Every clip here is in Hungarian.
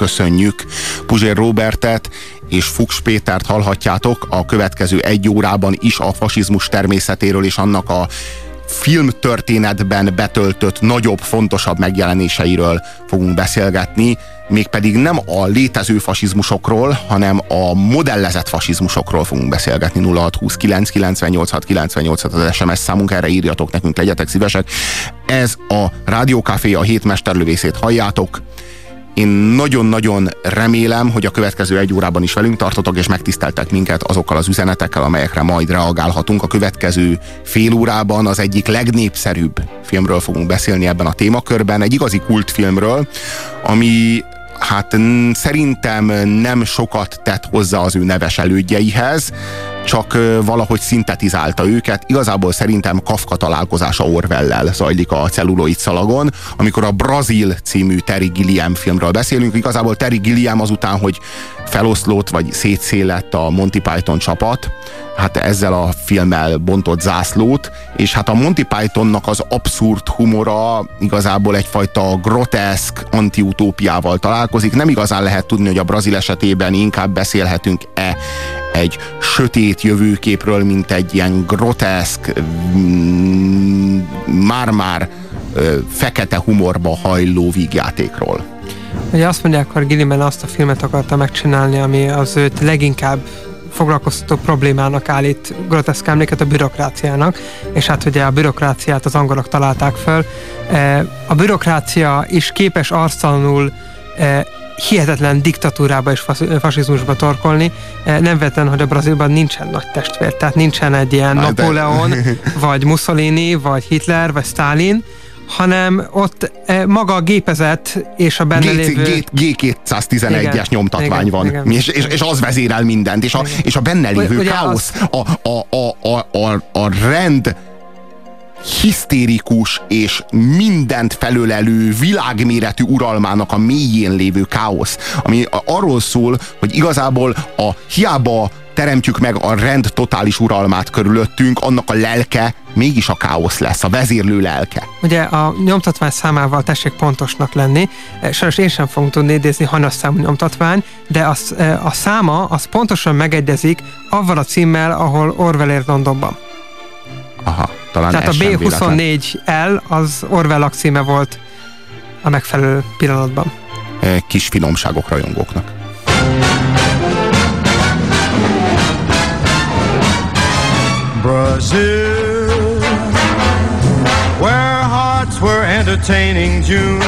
köszönjük. Puzsér Robertet és Fuchs Pétert hallhatjátok a következő egy órában is a fasizmus természetéről és annak a filmtörténetben betöltött nagyobb, fontosabb megjelenéseiről fogunk beszélgetni, mégpedig nem a létező fasizmusokról, hanem a modellezett fasizmusokról fogunk beszélgetni. 0629 986 98 az SMS számunk, erre írjatok nekünk, legyetek szívesek. Ez a Rádiókafé, a hét mesterlövészét halljátok, én nagyon-nagyon remélem, hogy a következő egy órában is velünk tartotok, és megtiszteltek minket azokkal az üzenetekkel, amelyekre majd reagálhatunk. A következő fél órában az egyik legnépszerűbb filmről fogunk beszélni ebben a témakörben, egy igazi kultfilmről, ami hát szerintem nem sokat tett hozzá az ő neves elődjeihez, csak valahogy szintetizálta őket. Igazából szerintem Kafka találkozása Orwell-lel zajlik a celluloid szalagon, amikor a Brazil című Terry Gilliam filmről beszélünk. Igazából Terry Gilliam azután, hogy feloszlott vagy szétszélett a Monty Python csapat, hát ezzel a filmmel bontott zászlót, és hát a Monty Pythonnak az abszurd humora igazából egyfajta groteszk antiutópiával találkozik. Nem igazán lehet tudni, hogy a brazil esetében inkább beszélhetünk-e egy sötét jövőképről, mint egy ilyen groteszk, mm, már-már fekete humorba hajló vígjátékról. Ugye azt mondják, hogy Gilliman azt a filmet akarta megcsinálni, ami az őt leginkább foglalkoztató problémának állít groteszk emléket a bürokráciának, és hát ugye a bürokráciát az angolok találták föl. A bürokrácia is képes arctalanul hihetetlen diktatúrába és fasizmusba torkolni. Nem vetlen, hogy a Brazilban nincsen nagy testvér, tehát nincsen egy ilyen hát Napóleon, vagy Mussolini, vagy Hitler, vagy Stalin, hanem ott maga a gépezet és a benne G- lévő... G211-es nyomtatvány igen, van, igen. És, és, és az vezérel mindent, és a, és a benne lévő Ugye káosz, az... a, a, a, a, a, a rend hisztérikus és mindent felölelő világméretű uralmának a mélyén lévő káosz, ami arról szól, hogy igazából a hiába teremtjük meg a rend totális uralmát körülöttünk, annak a lelke mégis a káosz lesz, a vezérlő lelke. Ugye a nyomtatvány számával tessék pontosnak lenni. Sajnos én sem fogom tudni idézni hanas számú nyomtatvány, de az, e, a száma az pontosan megegyezik avval a címmel, ahol Orwell ér Londonban. Aha, talán Tehát a B24L az Orwell címe volt a megfelelő pillanatban. Kis finomságok rajongóknak. Brazil, where hearts were entertaining June.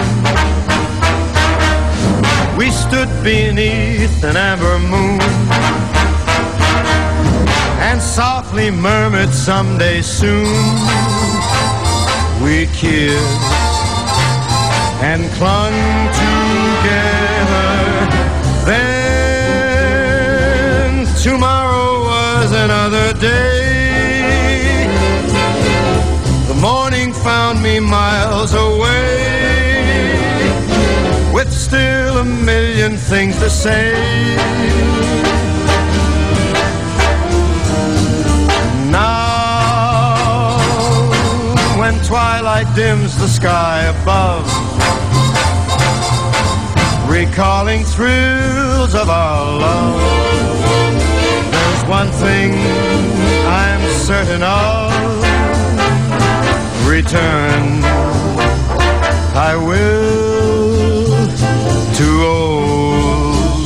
We stood beneath an amber moon and softly murmured someday soon. We kissed and clung together. Then tomorrow was another day. The morning found me miles away with still a million things to say. Twilight dims the sky above, recalling thrills of our love, there's one thing I'm certain of return. I will to old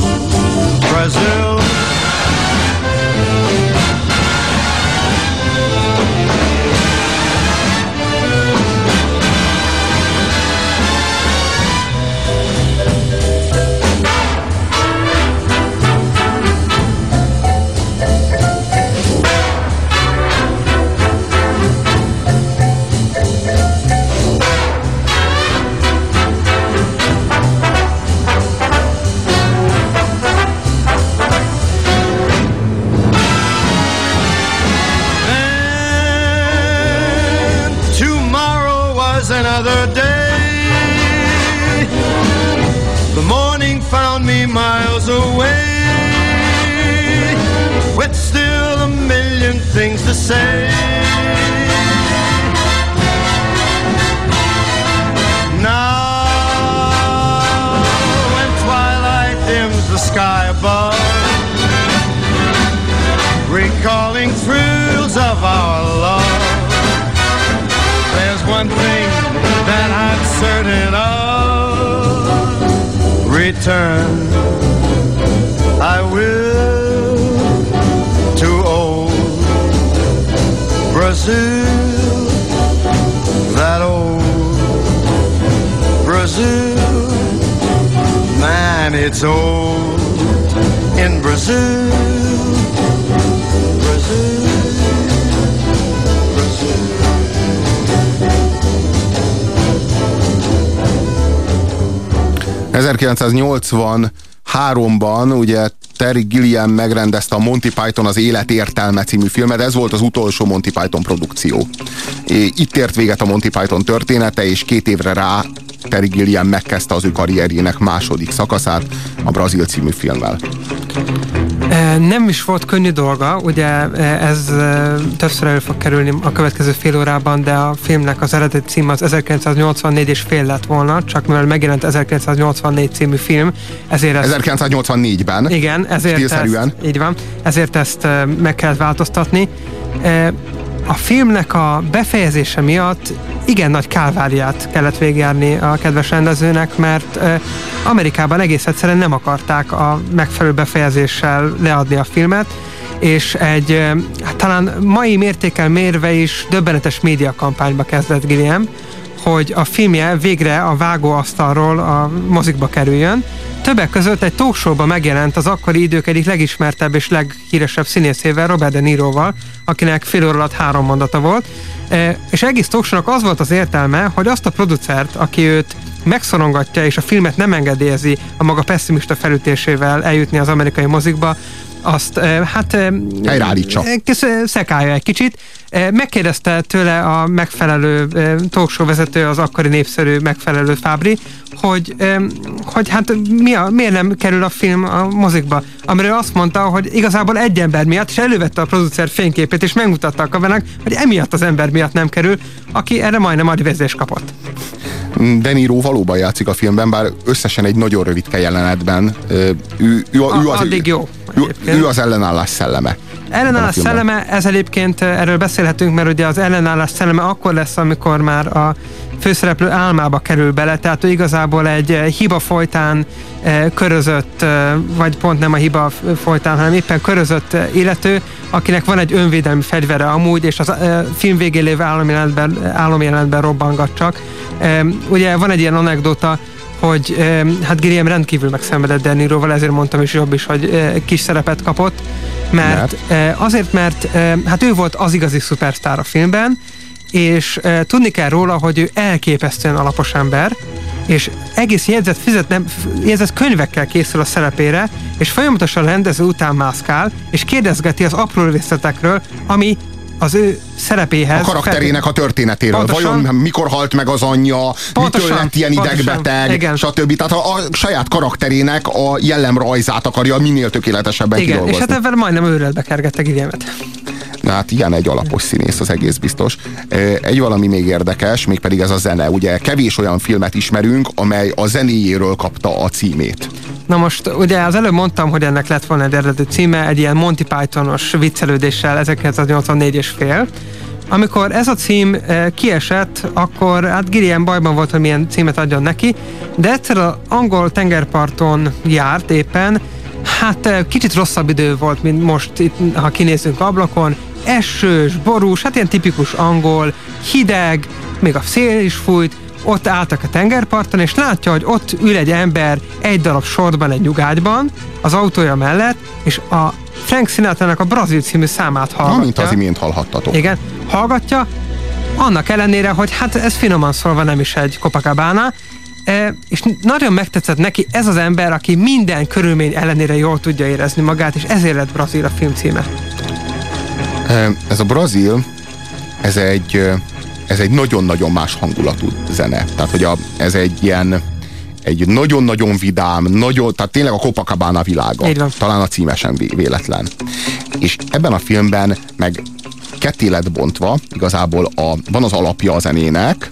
Brazil. Things to say. Now, when twilight dims the sky above, recalling thrills of our love. There's one thing that I'm certain of. Return, I will to old Brazil, that old Brazil. Man, it's old in Brazil. Brazil. ...1980 háromban ugye Terry Gilliam megrendezte a Monty Python az Élet értelme című filmet, ez volt az utolsó Monty Python produkció. Itt ért véget a Monty Python története, és két évre rá Terry Gilliam megkezdte az ő karrierjének második szakaszát a Brazil című filmmel. Nem is volt könnyű dolga, ugye ez többször elő fog kerülni a következő fél órában, de a filmnek az eredeti cím az 1984 és fél lett volna, csak mivel megjelent 1984 című film, ezért ezt... 1984-ben. Igen, ezért ezt, így van, ezért ezt meg kellett változtatni. A filmnek a befejezése miatt igen nagy kálváriát kellett végigjárni a kedves rendezőnek, mert Amerikában egész egyszerűen nem akarták a megfelelő befejezéssel leadni a filmet, és egy hát talán mai mértékkel mérve is döbbenetes médiakampányba kezdett Gilliam, hogy a filmje végre a vágóasztalról a mozikba kerüljön. Többek között egy talkshowban megjelent az akkori idők egyik legismertebb és leghíresebb színészével, Robert De Niroval, akinek fél óra alatt három mondata volt. E, és egész talkshownak az volt az értelme, hogy azt a producert, aki őt megszorongatja és a filmet nem engedélyezi a maga pessimista felütésével eljutni az amerikai mozikba, azt hát helyreállítsa. Szekálja egy kicsit. Megkérdezte tőle a megfelelő talkshow vezető, az akkori népszerű megfelelő Fábri, hogy, hogy hát mi a, miért nem kerül a film a mozikba. Amiről azt mondta, hogy igazából egy ember miatt, és elővette a producer fényképét, és megmutatta a kamerának, hogy emiatt az ember miatt nem kerül, aki erre majdnem advezést kapott. De Niro valóban játszik a filmben, bár összesen egy nagyon rövidke jelenetben. Ő, ő, ő, ő az. Ő, ő az ellenállás szelleme. Ellenállás szelleme, ez egyébként erről beszélhetünk, mert ugye az ellenállás szelleme akkor lesz, amikor már a főszereplő álmába kerül bele, tehát ő igazából egy hiba folytán körözött, vagy pont nem a hiba folytán, hanem éppen körözött illető, akinek van egy önvédelmi fegyvere amúgy, és az film végén lévő álomjelenetben, álomjelenetben robbangat csak. Ugye van egy ilyen anekdota, hogy hát Gilliam rendkívül megszenvedett Deniroval, ezért mondtam is jobb is, hogy kis szerepet kapott, mert, mert? azért, mert hát ő volt az igazi szupersztár a filmben, és tudni kell róla, hogy ő elképesztően alapos ember, és egész jegyzet, fizet, nem, jegyzet könyvekkel készül a szerepére, és folyamatosan rendező után mászkál, és kérdezgeti az apró részletekről, ami az ő szerepéhez. A karakterének a történetéről. Pontosan. Vajon mikor halt meg az anyja, pontosan, mitől lett ilyen pontosan, idegbeteg, igen. stb. Tehát a, a saját karakterének a jellemrajzát akarja minél tökéletesebben Igen, kidolgozni. és hát ebben majdnem őrületbe kergette Guillemet. Hát ilyen egy alapos színész, az egész biztos. Egy valami még érdekes, mégpedig ez a zene. Ugye kevés olyan filmet ismerünk, amely a zenéjéről kapta a címét. Na most ugye az előbb mondtam, hogy ennek lett volna egy eredeti címe, egy ilyen Monty Pythonos viccelődéssel 1984 és fél. Amikor ez a cím kiesett, akkor hát Gillian bajban volt, hogy milyen címet adjon neki, de egyszer az angol tengerparton járt éppen, hát kicsit rosszabb idő volt, mint most itt, ha kinézünk ablakon, esős, borús, hát ilyen tipikus angol, hideg, még a szél is fújt, ott álltak a tengerparton, és látja, hogy ott ül egy ember egy darab sorban egy nyugágyban, az autója mellett, és a Frank sinatra a Brazil című számát hallgatja. Na, mint az imént hallhattatok. Igen, hallgatja, annak ellenére, hogy hát ez finoman szólva nem is egy Copacabana, e, és nagyon megtetszett neki ez az ember, aki minden körülmény ellenére jól tudja érezni magát, és ezért lett Brazil a film címe. Ez a Brazil, ez egy, ez egy nagyon-nagyon más hangulatú zene. Tehát, hogy a, ez egy ilyen egy nagyon-nagyon vidám, nagyon, tehát tényleg a Copacabana világa. Talán a címesen véletlen. És ebben a filmben meg ketté lett bontva, igazából a, van az alapja a zenének,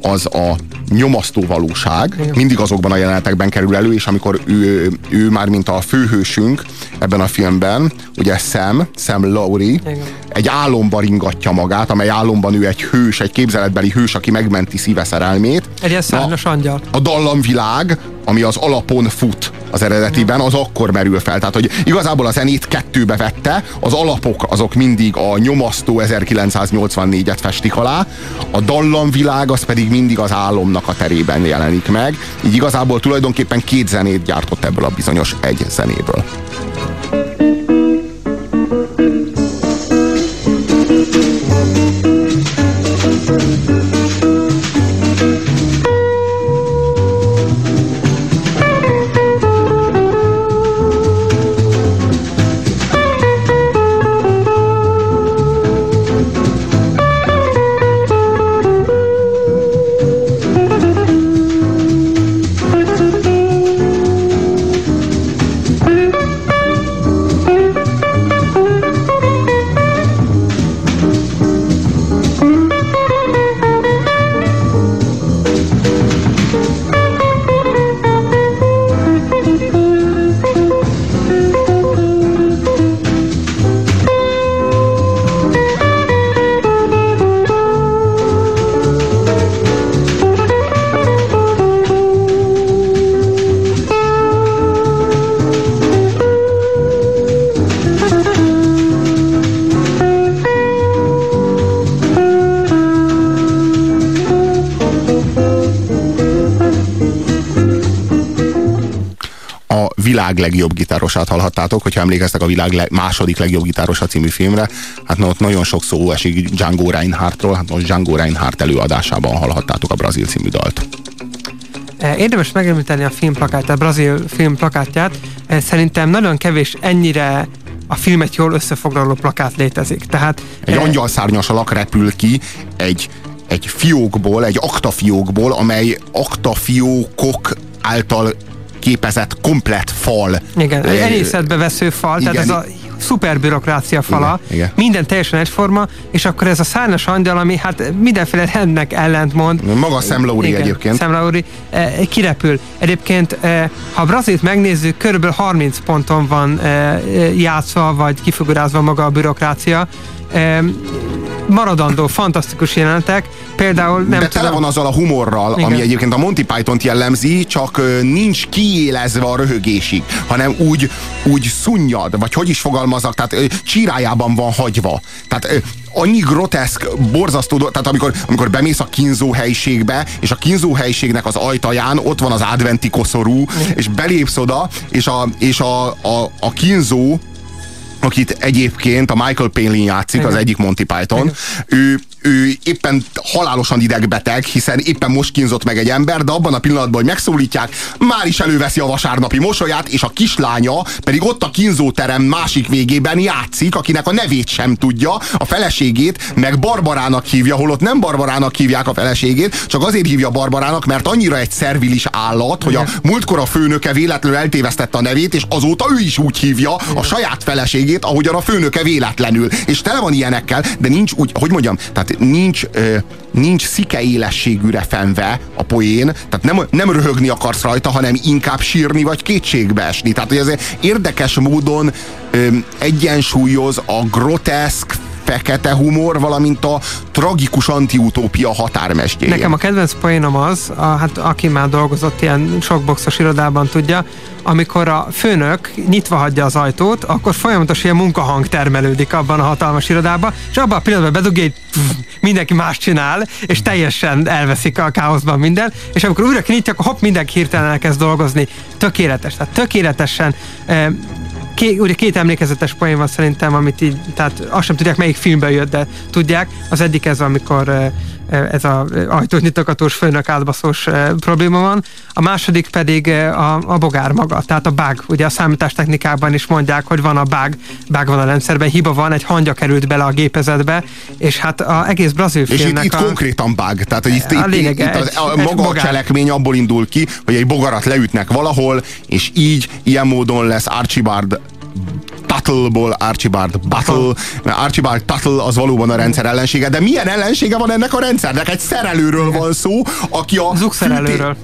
az a nyomasztó valóság, mindig azokban a jelenetekben kerül elő, és amikor ő, ő már mint a főhősünk ebben a filmben, ugye Sam, Sam Lowry, egy álomba ringatja magát, amely álomban ő egy hős, egy képzeletbeli hős, aki megmenti szíve szerelmét. Egy szárnyas angyal. A dallamvilág, ami az alapon fut az eredetiben, az akkor merül fel. Tehát, hogy igazából a zenét kettőbe vette, az alapok azok mindig a nyomasztó 1984-et festik alá, a dallamvilág az pedig mindig az álomnak a terében jelenik meg. Így igazából tulajdonképpen két zenét gyártott ebből a bizonyos egy zenéből. Világ legjobb gitárosát hallhattátok, hogyha emlékeztek a világ le- második legjobb gitárosa című filmre, hát na, ott nagyon sok szó esik Django Reinhardtról, hát most Django Reinhardt előadásában hallhattátok a brazil című dalt. Eh, Érdemes megemlíteni a filmplakátját, a brazil filmplakátját. Eh, Szerintem nagyon kevés ennyire a filmet jól összefoglaló plakát létezik. Tehát Egy eh, angyalszárnyas alak repül ki egy, egy fiókból, egy aktafiókból, amely aktafiókok által képezett komplet fal. Igen, egy elészetbe vesző fal, igen, tehát ez a szuperbürokrácia fala, Igen, igen. minden teljesen egyforma, és akkor ez a szárnyas angyal, ami hát mindenféle rendnek ellentmond. Maga Sam Lowry Igen, egyébként. Sam Lowry eh, kirepül. Egyébként, eh, ha Brazilt megnézzük, körülbelül 30 ponton van eh, játszva, vagy kifigurázva maga a bürokrácia. Eh, maradandó, fantasztikus jelenetek. Például nem de tele tudom, van azzal a humorral, Igen. ami egyébként a Monty Python-t jellemzi, csak nincs kiélezve a röhögésig, hanem úgy, úgy szunnyad, vagy hogy is fogalmazok, tehát ö, csírájában van hagyva. Tehát annyi groteszk, borzasztó, tehát amikor, amikor bemész a kínzó helyiségbe, és a kínzó helyiségnek az ajtaján ott van az adventi koszorú, és belépsz oda, és a, és a, a, a kínzó akit egyébként a Michael Palin játszik, Igen. az egyik Monty Python, ő, ő éppen halálosan idegbeteg, hiszen éppen most kínzott meg egy ember, de abban a pillanatban, hogy megszólítják, már is előveszi a vasárnapi mosolyát, és a kislánya pedig ott a kínzóterem másik végében játszik, akinek a nevét sem tudja, a feleségét meg Barbarának hívja, holott nem Barbarának hívják a feleségét, csak azért hívja Barbarának, mert annyira egy szervilis állat, hogy a múltkor a főnöke véletlenül eltévesztette a nevét, és azóta ő is úgy hívja a saját feleségét, ahogyan a főnöke véletlenül. És tele van ilyenekkel, de nincs úgy, hogy mondjam, tehát nincs, ö, nincs szike élességűre fenve a poén, tehát nem, nem röhögni akarsz rajta, hanem inkább sírni vagy kétségbe esni. Tehát, hogy ez érdekes módon ö, egyensúlyoz a groteszk, fekete humor, valamint a tragikus antiutópia határmestjéje. Nekem a kedvenc poénom az, a, hát aki már dolgozott ilyen sokboxos irodában tudja, amikor a főnök nyitva hagyja az ajtót, akkor folyamatosan ilyen munkahang termelődik abban a hatalmas irodában, és abban a pillanatban bedugja, pff, mindenki más csinál, és teljesen elveszik a káoszban minden, és amikor újra kinyitja, akkor hopp, mindenki hirtelen elkezd dolgozni. Tökéletes, tehát tökéletesen eh, Ké, ugye két emlékezetes poén van szerintem, amit így, tehát azt sem tudják, melyik filmben jött, de tudják. Az egyik ez, amikor eh, ez a ajtót nyitogatós főnök átbaszós probléma van. A második pedig a, a bogár maga, tehát a bug. Ugye a számítástechnikában is mondják, hogy van a bug, bug van a rendszerben, hiba van, egy hangya került bele a gépezetbe, és hát az egész brazil És itt, filmnek itt a... konkrétan bug. Tehát, hogy itt, A itt, lényege itt az, egy- a, egy maga a bogár. cselekmény abból indul ki, hogy egy bogarat leütnek valahol, és így, ilyen módon lesz Archibald Tuttle-ból Archibald Battle, Archibald Tuttle az valóban a rendszer ellensége, de milyen ellensége van ennek a rendszernek? Egy szerelőről van szó, aki a... Zugszerelőről.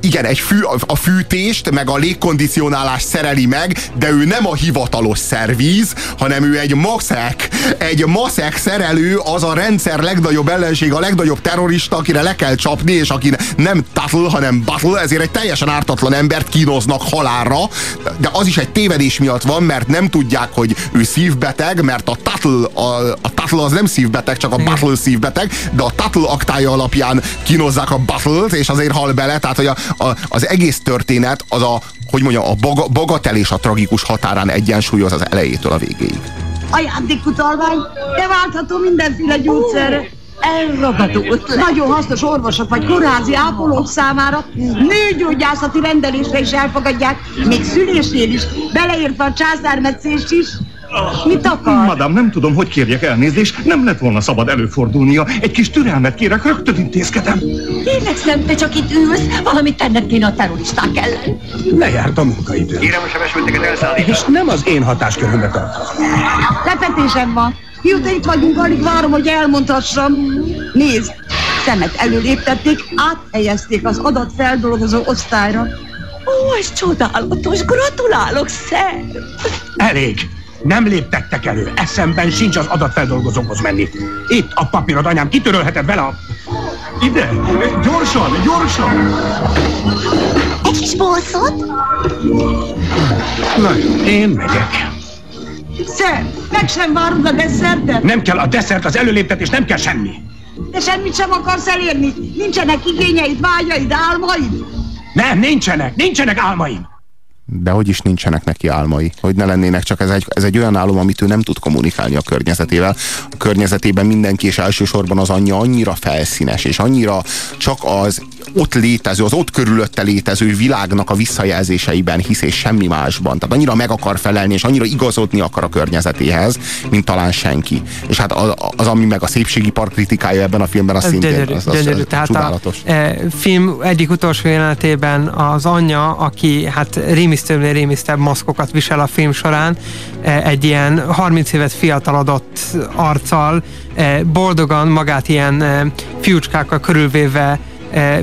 Igen, egy fű, a fűtést, meg a légkondicionálást szereli meg, de ő nem a hivatalos szervíz, hanem ő egy maszek. Egy maszek szerelő az a rendszer legnagyobb ellenség, a legnagyobb terrorista, akire le kell csapni, és aki nem Tuttle, hanem Battle, ezért egy teljesen ártatlan embert kínoznak halálra, de az is egy tévedés miatt van, mert nem tudják, hogy ő szívbeteg, mert a Tuttle, a, a Tuttle az nem szívbeteg, csak a Battle szívbeteg, de a Tuttle aktája alapján kínozzák a Battle-t, és azért hal bele, tehát hogy a, a, az egész történet az a, hogy mondjam, a baga, bagatel és a tragikus határán egyensúlyoz az elejétől a végéig. Ajándékutalvány, de váltható mindenféle gyógyszerre. Elragadó Nagyon hasznos orvosok vagy kórházi ápolók számára. Nőgyógyászati rendelésre is elfogadják, még szülésnél is, beleértve a császármetszést is. Mit akar? Madám, nem tudom, hogy kérjek elnézést, nem lett volna szabad előfordulnia. Egy kis türelmet kérek, rögtön intézkedem. Kérlek, te csak itt ülsz, valamit tenned kéne a terroristák ellen. Lejárt a munkaidő. Kérem a sebesülteket elszállítani. És nem az én hatáskörömbe tartozik. Lepetésem van. Mióta itt vagyunk, alig várom, hogy elmondhassam. Nézd, szemet előléptették, áthelyezték az adatfeldolgozó osztályra. Ó, ez csodálatos, gratulálok, szer! Elég! Nem léptettek elő, eszemben sincs az adatfeldolgozókhoz menni. Itt a papírod, anyám, kitörölheted vele a... Ide! Gyorsan, gyorsan! Egy kis bolszot? Na jó, én megyek. Szer, meg sem várod a desszertet? Nem kell a desszert, az előléptetés, nem kell semmi. De semmit sem akarsz elérni? Nincsenek igényeid, vágyaid, álmaid? Nem, nincsenek, nincsenek álmaim. De hogy is nincsenek neki álmai, hogy ne lennének, csak ez egy, ez egy olyan álom, amit ő nem tud kommunikálni a környezetével. A környezetében mindenki, és elsősorban az anyja annyira felszínes, és annyira csak az ott létező, az ott körülötte létező világnak a visszajelzéseiben hisz, és semmi másban. Tehát annyira meg akar felelni, és annyira igazodni akar a környezetéhez, mint talán senki. És hát az, az ami meg a szépségi park kritikája ebben a filmben, az szintén gyönyörű, az, az, gyönyörű. az Tehát csodálatos. A, e, film egyik utolsó jelenetében az anyja, aki hát rémisztőbbnél rémisztebb maszkokat visel a film során, e, egy ilyen 30 évet fiatalodott arccal, e, boldogan magát ilyen e, fiúcskákkal körülvéve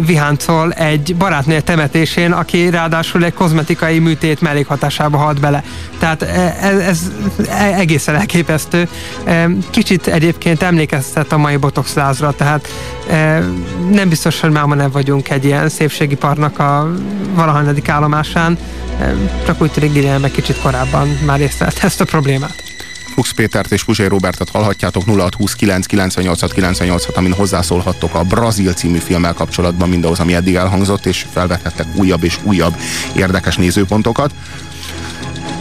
viháncol egy barátnő temetésén, aki ráadásul egy kozmetikai műtét mellékhatásába halt bele. Tehát e, ez, ez e- egészen elképesztő. E, Kicsit egyébként emlékeztet a mai botox lázra, tehát e, nem biztos, hogy máma nem vagyunk egy ilyen szépségiparnak a valahanyadik állomásán, E, csak úgy tűnik kicsit korábban már észlelt ezt a problémát. Fuchs Pétert és Puzsé Robertet hallhatjátok 0629 98 98 amin hozzászólhattok a Brazil című filmmel kapcsolatban mindahhoz, ami eddig elhangzott, és felvethettek újabb és újabb érdekes nézőpontokat.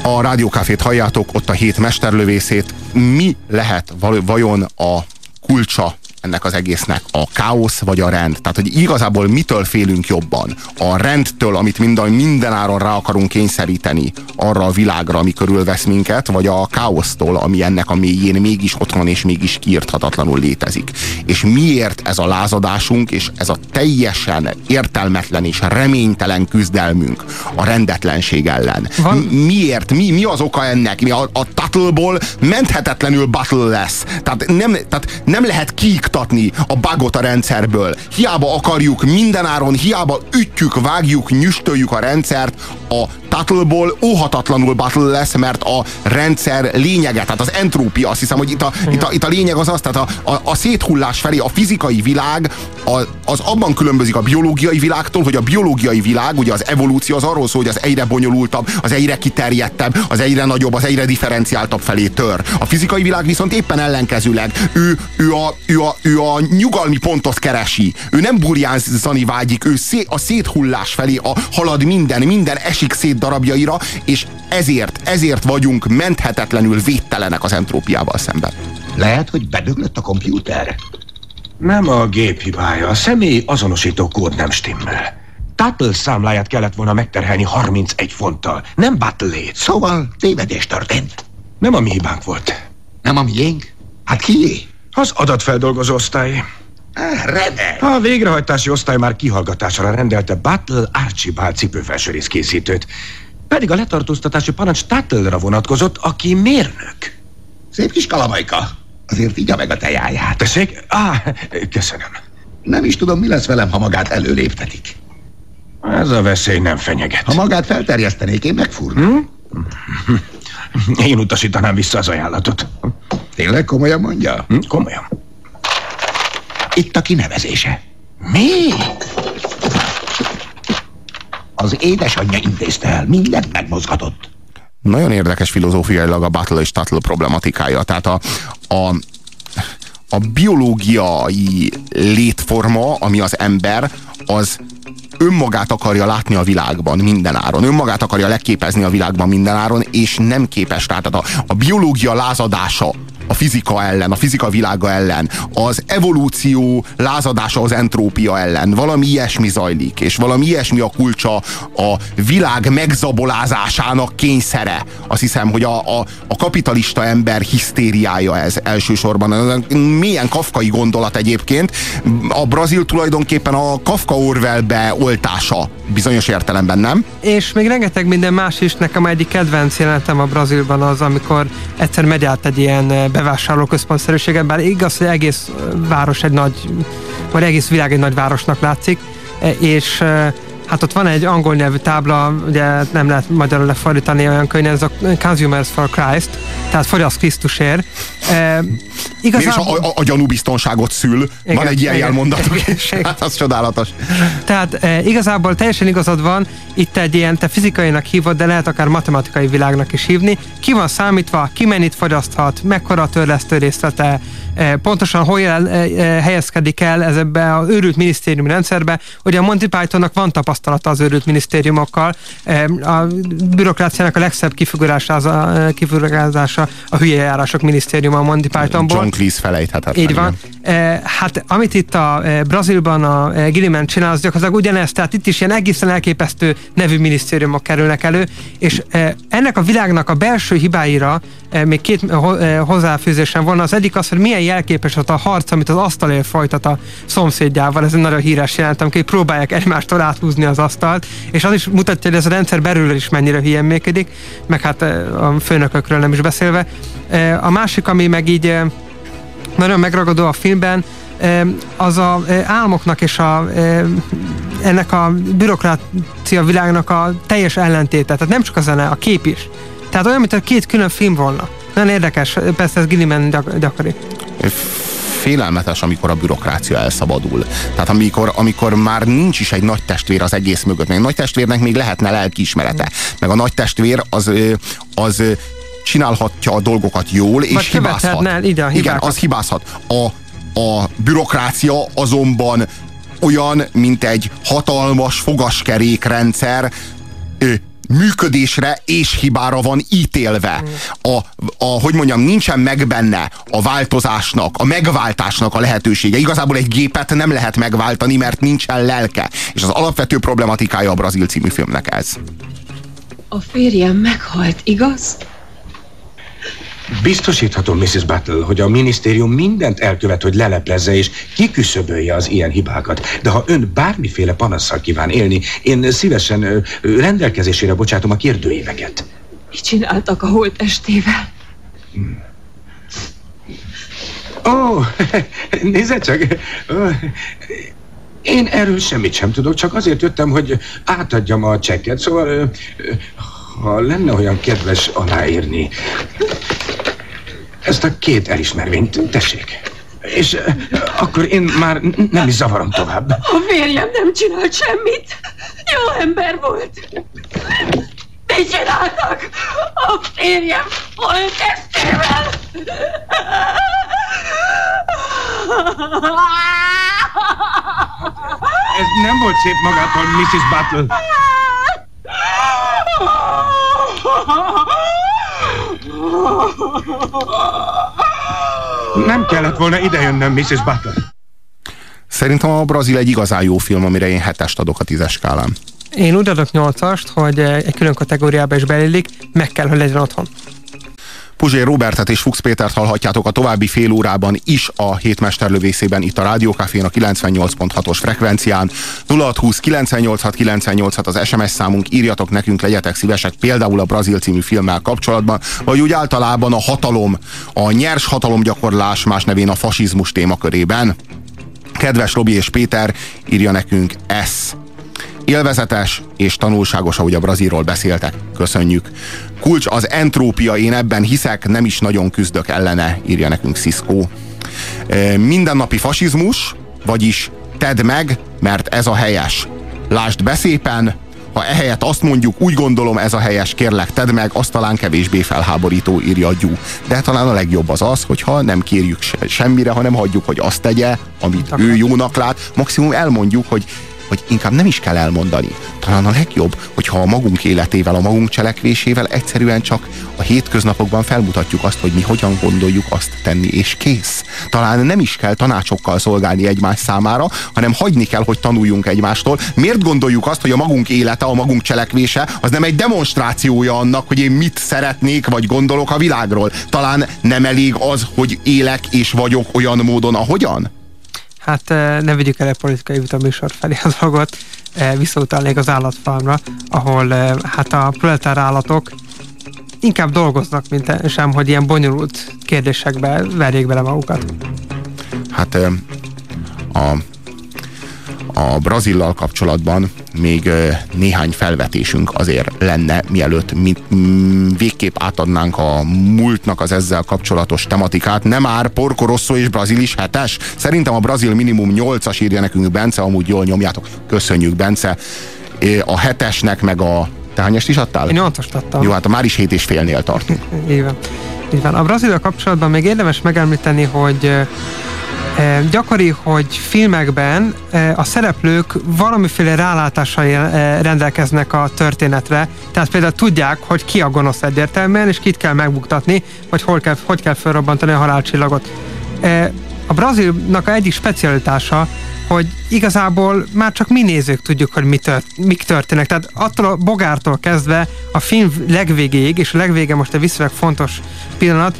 A Rádiókafét halljátok, ott a hét mesterlövészét. Mi lehet vajon a kulcsa ennek az egésznek a káosz vagy a rend. Tehát, hogy igazából mitől félünk jobban? A rendtől, amit minden, minden áron rá akarunk kényszeríteni arra a világra, ami körülvesz minket, vagy a káosztól, ami ennek a mélyén mégis otthon és mégis kiirthatatlanul létezik. És miért ez a lázadásunk, és ez a teljesen értelmetlen és reménytelen küzdelmünk a rendetlenség ellen? Van- Mi- miért? Mi, mi az oka ennek? Mi a, a Tuttle-ból menthetetlenül battle lesz. Tehát nem, tehát nem lehet kiiktatni a bugot a rendszerből. Hiába akarjuk mindenáron, hiába ütjük, vágjuk, nyüstöljük a rendszert, a Tuttle-ból óhatatlanul battle lesz, mert a rendszer lényege, tehát az entrópia, azt hiszem, hogy itt a, itt a, itt a lényeg az az, tehát a, a, a széthullás felé a fizikai világ a, az abban különbözik a biológiai világtól, hogy a biológiai világ, ugye az evolúció az arról szól, hogy az egyre bonyolultabb, az egyre kiterjedtebb, az egyre nagyobb, az egyre differenciáltabb felé tör. A fizikai világ viszont éppen ellenkezőleg. Ő, ő, a, ő, a, ő a nyugalmi pontot keresi. Ő nem burjánzani vágyik, ő szé, a széthullás felé a, halad minden, minden esik szét darabjaira, és ezért, ezért vagyunk menthetetlenül védtelenek az entrópiával szemben. Lehet, hogy bedöglött a kompjúter. Nem a gép hibája, a személy azonosító kód nem stimmel. Tuttle számláját kellett volna megterhelni 31 fonttal, nem Battle-ét. Szóval tévedés történt. Nem a mi hibánk volt. Nem a miénk? Hát kié? Az adatfeldolgozó osztály. Ah, remek. A végrehajtási osztály már kihallgatásra rendelte Battle Archibald cipőfelsőrész készítőt. Pedig a letartóztatási parancs Tattlera vonatkozott, aki mérnök. Szép kis kalamajka. Azért vigya meg a tejáját. Tessék? Á, köszönöm. Nem is tudom, mi lesz velem, ha magát előléptetik. Ez a veszély nem fenyeget. Ha magát felterjesztenék, én megfúrnám. Hm? Én utasítanám vissza az ajánlatot. Tényleg komolyan mondja? Hm? Komolyan. Itt a kinevezése. Mi? Az édesanyja intézte el, mindent megmozgatott. Nagyon érdekes filozófiailag a Battle és Tuttle problematikája. Tehát a, a, a biológiai létforma, ami az ember, az önmagát akarja látni a világban minden áron. Önmagát akarja leképezni a világban minden áron, és nem képes rá. Tehát a, a biológia lázadása a fizika ellen, a fizika világa ellen, az evolúció lázadása az entrópia ellen. Valami ilyesmi zajlik, és valami ilyesmi a kulcsa a világ megzabolázásának kényszere. Azt hiszem, hogy a, a, a kapitalista ember hisztériája ez elsősorban. Milyen kafkai gondolat egyébként. A brazil tulajdonképpen a Kafka Orwellbe oltása bizonyos értelemben, nem? És még rengeteg minden más is. Nekem egyik kedvenc jelentem a Brazilban az, amikor egyszer megy át egy ilyen bevásárlóközpontszerűséget, bár igaz, hogy egész város egy nagy, vagy egész világ egy nagy városnak látszik, e, és hát ott van egy angol nyelvű tábla, ugye nem lehet magyarul lefordítani olyan könnyen, ez a Consumers for Christ, tehát fogyaszt Krisztusért. E, igazából... És a, a, a gyanúbiztonságot szül. Igen, van egy ilyen igen, jelmondatok is. Hát az csodálatos. Tehát e, igazából teljesen igazad van, itt egy ilyen, te fizikainak hívod, de lehet akár matematikai világnak is hívni. Ki van számítva, ki mennyit fogyaszthat, mekkora a törlesztő részlete, pontosan hol el, e, e, helyezkedik el ez ebbe az őrült minisztériumi rendszerbe. Ugye a Monty Pythonnak van tapasztalata az őrült minisztériumokkal. A bürokráciának a legszebb kifigurázása, e, kifigurázása a hülye járások minisztériuma a Monty Pythonból. John Cleese felejthetetlen. Így van. Hát amit itt a Brazilban a Gilliman csinál, az gyakorlatilag ugyanezt, tehát itt is ilyen egészen elképesztő nevű minisztériumok kerülnek elő, és ennek a világnak a belső hibáira még két e, hozzáfűzésem volna. Az egyik az, hogy milyen jelképes az a harc, amit az asztalért folytat a szomszédjával. Ez egy nagyon híres jelentem, hogy próbálják egymástól áthúzni az asztalt, és az is mutatja, hogy ez a rendszer belül is mennyire hülyen működik, meg hát a főnökökről nem is beszélve. A másik, ami meg így nagyon megragadó a filmben, az a álmoknak és a, ennek a bürokrácia világnak a teljes ellentéte. Tehát nem csak a zene, a kép is. Tehát olyan, mint a két külön film volna. Nagyon érdekes, persze ez Gilliman gyak- gyakori félelmetes, amikor a bürokrácia elszabadul. Tehát amikor, amikor már nincs is egy nagy testvér az egész mögött. Még nagy testvérnek még lehetne lelkiismerete. Meg a nagy testvér az, az csinálhatja a dolgokat jól, és Vagy hibázhat. Ide Igen, az hibázhat. A, a bürokrácia azonban olyan, mint egy hatalmas fogaskerékrendszer, működésre és hibára van ítélve. A, a, hogy mondjam, nincsen meg benne a változásnak, a megváltásnak a lehetősége. Igazából egy gépet nem lehet megváltani, mert nincsen lelke. És az alapvető problematikája a brazil című filmnek ez. A férjem meghalt, igaz? Biztosíthatom, Mrs. Battle, hogy a minisztérium mindent elkövet, hogy leleplezze és kiküszöbölje az ilyen hibákat. De ha ön bármiféle panasszal kíván élni, én szívesen rendelkezésére bocsátom a kérdőíveket. Mit csináltak a holtestével? Hmm. Ó, oh, nézze csak! Én erről semmit sem tudok, csak azért jöttem, hogy átadjam a csekket, szóval ha lenne olyan kedves aláírni. Ezt a két elismervényt, tessék. És uh, akkor én már nem is zavarom tovább. A férjem nem csinált semmit. Jó ember volt. Mit csináltak? A férjem volt testével. Ez nem volt szép magától, Mrs. Battle. Nem kellett volna idejönnöm, Mrs. Butler. Szerintem a Brazil egy igazán jó film, amire én hetest adok a tízes skálán. Én úgy adok nyolcast, hogy egy külön kategóriába is beillik, meg kell, hogy legyen otthon. Puzsé Robertet és Fuchs Pétert hallhatjátok a további fél órában is a hétmesterlövészében itt a Rádiókafén a 98.6-os frekvencián. 0620 986 986 az SMS számunk, írjatok nekünk, legyetek szívesek például a Brazil című filmmel kapcsolatban, vagy úgy általában a hatalom, a nyers hatalomgyakorlás, más nevén a fasizmus témakörében. Kedves Robi és Péter, írja nekünk ez. Élvezetes és tanulságos, ahogy a Brazilról beszéltek. Köszönjük. Kulcs az entrópia, én ebben hiszek, nem is nagyon küzdök ellene, írja nekünk Cisco. Mindennapi fasizmus, vagyis tedd meg, mert ez a helyes. Lásd beszépen, ha ehelyett azt mondjuk, úgy gondolom ez a helyes, kérlek, tedd meg, azt talán kevésbé felháborító, írja Gyú. De talán a legjobb az az, hogyha nem kérjük semmire, hanem hagyjuk, hogy azt tegye, amit ő jónak lát. Maximum elmondjuk, hogy hogy inkább nem is kell elmondani. Talán a legjobb, hogyha a magunk életével, a magunk cselekvésével egyszerűen csak a hétköznapokban felmutatjuk azt, hogy mi hogyan gondoljuk azt tenni, és kész. Talán nem is kell tanácsokkal szolgálni egymás számára, hanem hagyni kell, hogy tanuljunk egymástól. Miért gondoljuk azt, hogy a magunk élete, a magunk cselekvése, az nem egy demonstrációja annak, hogy én mit szeretnék, vagy gondolok a világról? Talán nem elég az, hogy élek és vagyok olyan módon, ahogyan? Hát ne vegyük el a politikai vita műsor felé a dolgot, visszautalnék az állatfarmra, ahol hát a proletár állatok inkább dolgoznak, mint sem, hogy ilyen bonyolult kérdésekbe verjék bele magukat. Hát a a Brazillal kapcsolatban még néhány felvetésünk azért lenne, mielőtt mi, végképp átadnánk a múltnak az ezzel kapcsolatos tematikát. Nem már Porco Rosso és Brazil is hetes? Szerintem a Brazil minimum 8-as írja nekünk Bence, amúgy jól nyomjátok. Köszönjük, Bence. A hetesnek meg a te hányast is adtál? Én nyolcast adtam. Jó, hát a már is hét és félnél tartunk. Így van. Így van. A Brazil kapcsolatban még érdemes megemlíteni, hogy Gyakori, hogy filmekben a szereplők valamiféle rálátással rendelkeznek a történetre, tehát például tudják, hogy ki a gonosz egyértelműen, és kit kell megbuktatni, vagy hol kell, hogy kell felrobbantani a halálcsillagot. A brazilnak egyik specialitása, hogy igazából már csak mi nézők tudjuk, hogy mi tört, mik történnek. Tehát attól a bogártól kezdve a film legvégéig, és a legvége most a viszonylag fontos pillanat,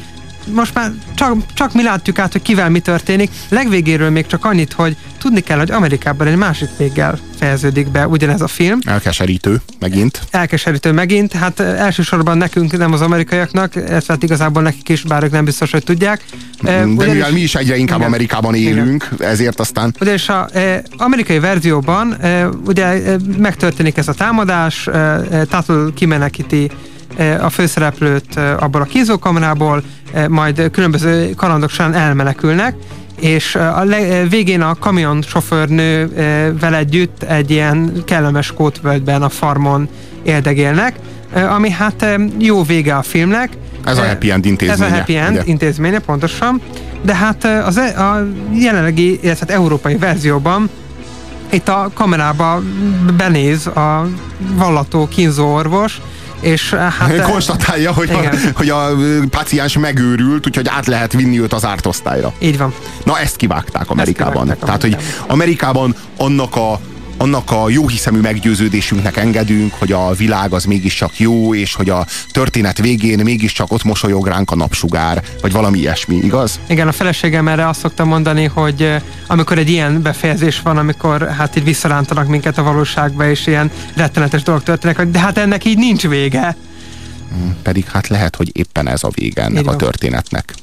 most már csak, csak mi látjuk át, hogy kivel mi történik. Legvégéről még csak annyit, hogy tudni kell, hogy Amerikában egy másik véggel fejeződik be ugyanez a film. Elkeserítő megint. Elkeserítő megint. Hát elsősorban nekünk, nem az amerikaiaknak, ez hát igazából nekik is, bár ők nem biztos, hogy tudják. De ugyanis, mivel mi is egyre inkább igen, Amerikában élünk, igen. ezért aztán. Ugyanis az e, amerikai verzióban e, ugye e, megtörténik ez a támadás, e, e, Tatul kimenekíti a főszereplőt abból a kézókamrából, majd különböző kalandok során elmenekülnek, és a végén a kamion sofőrnő vele együtt egy ilyen kellemes kótvölgyben a farmon éldegélnek, ami hát jó vége a filmnek. Ez a happy end intézménye. Ez a happy end ugye? intézménye, pontosan. De hát az, e, a jelenlegi, illetve hát európai verzióban itt a kamerába benéz a vallató kínzó orvos, és eh, hát... Eh, konstatálja, hogy a, hogy a paciens megőrült, úgyhogy át lehet vinni őt az ártosztályra. Így van. Na ezt kivágták Amerikában. Ezt kivágták Tehát, Amerikában. hogy Amerikában annak a annak a jó hiszemű meggyőződésünknek engedünk, hogy a világ az mégiscsak jó, és hogy a történet végén mégiscsak ott mosolyog ránk a napsugár, vagy valami ilyesmi, igaz? Igen, a feleségem erre azt szokta mondani, hogy eh, amikor egy ilyen befejezés van, amikor hát itt visszarántanak minket a valóságba, és ilyen rettenetes dolgok történnek, de hát ennek így nincs vége. Hmm, pedig hát lehet, hogy éppen ez a vége ennek a történetnek.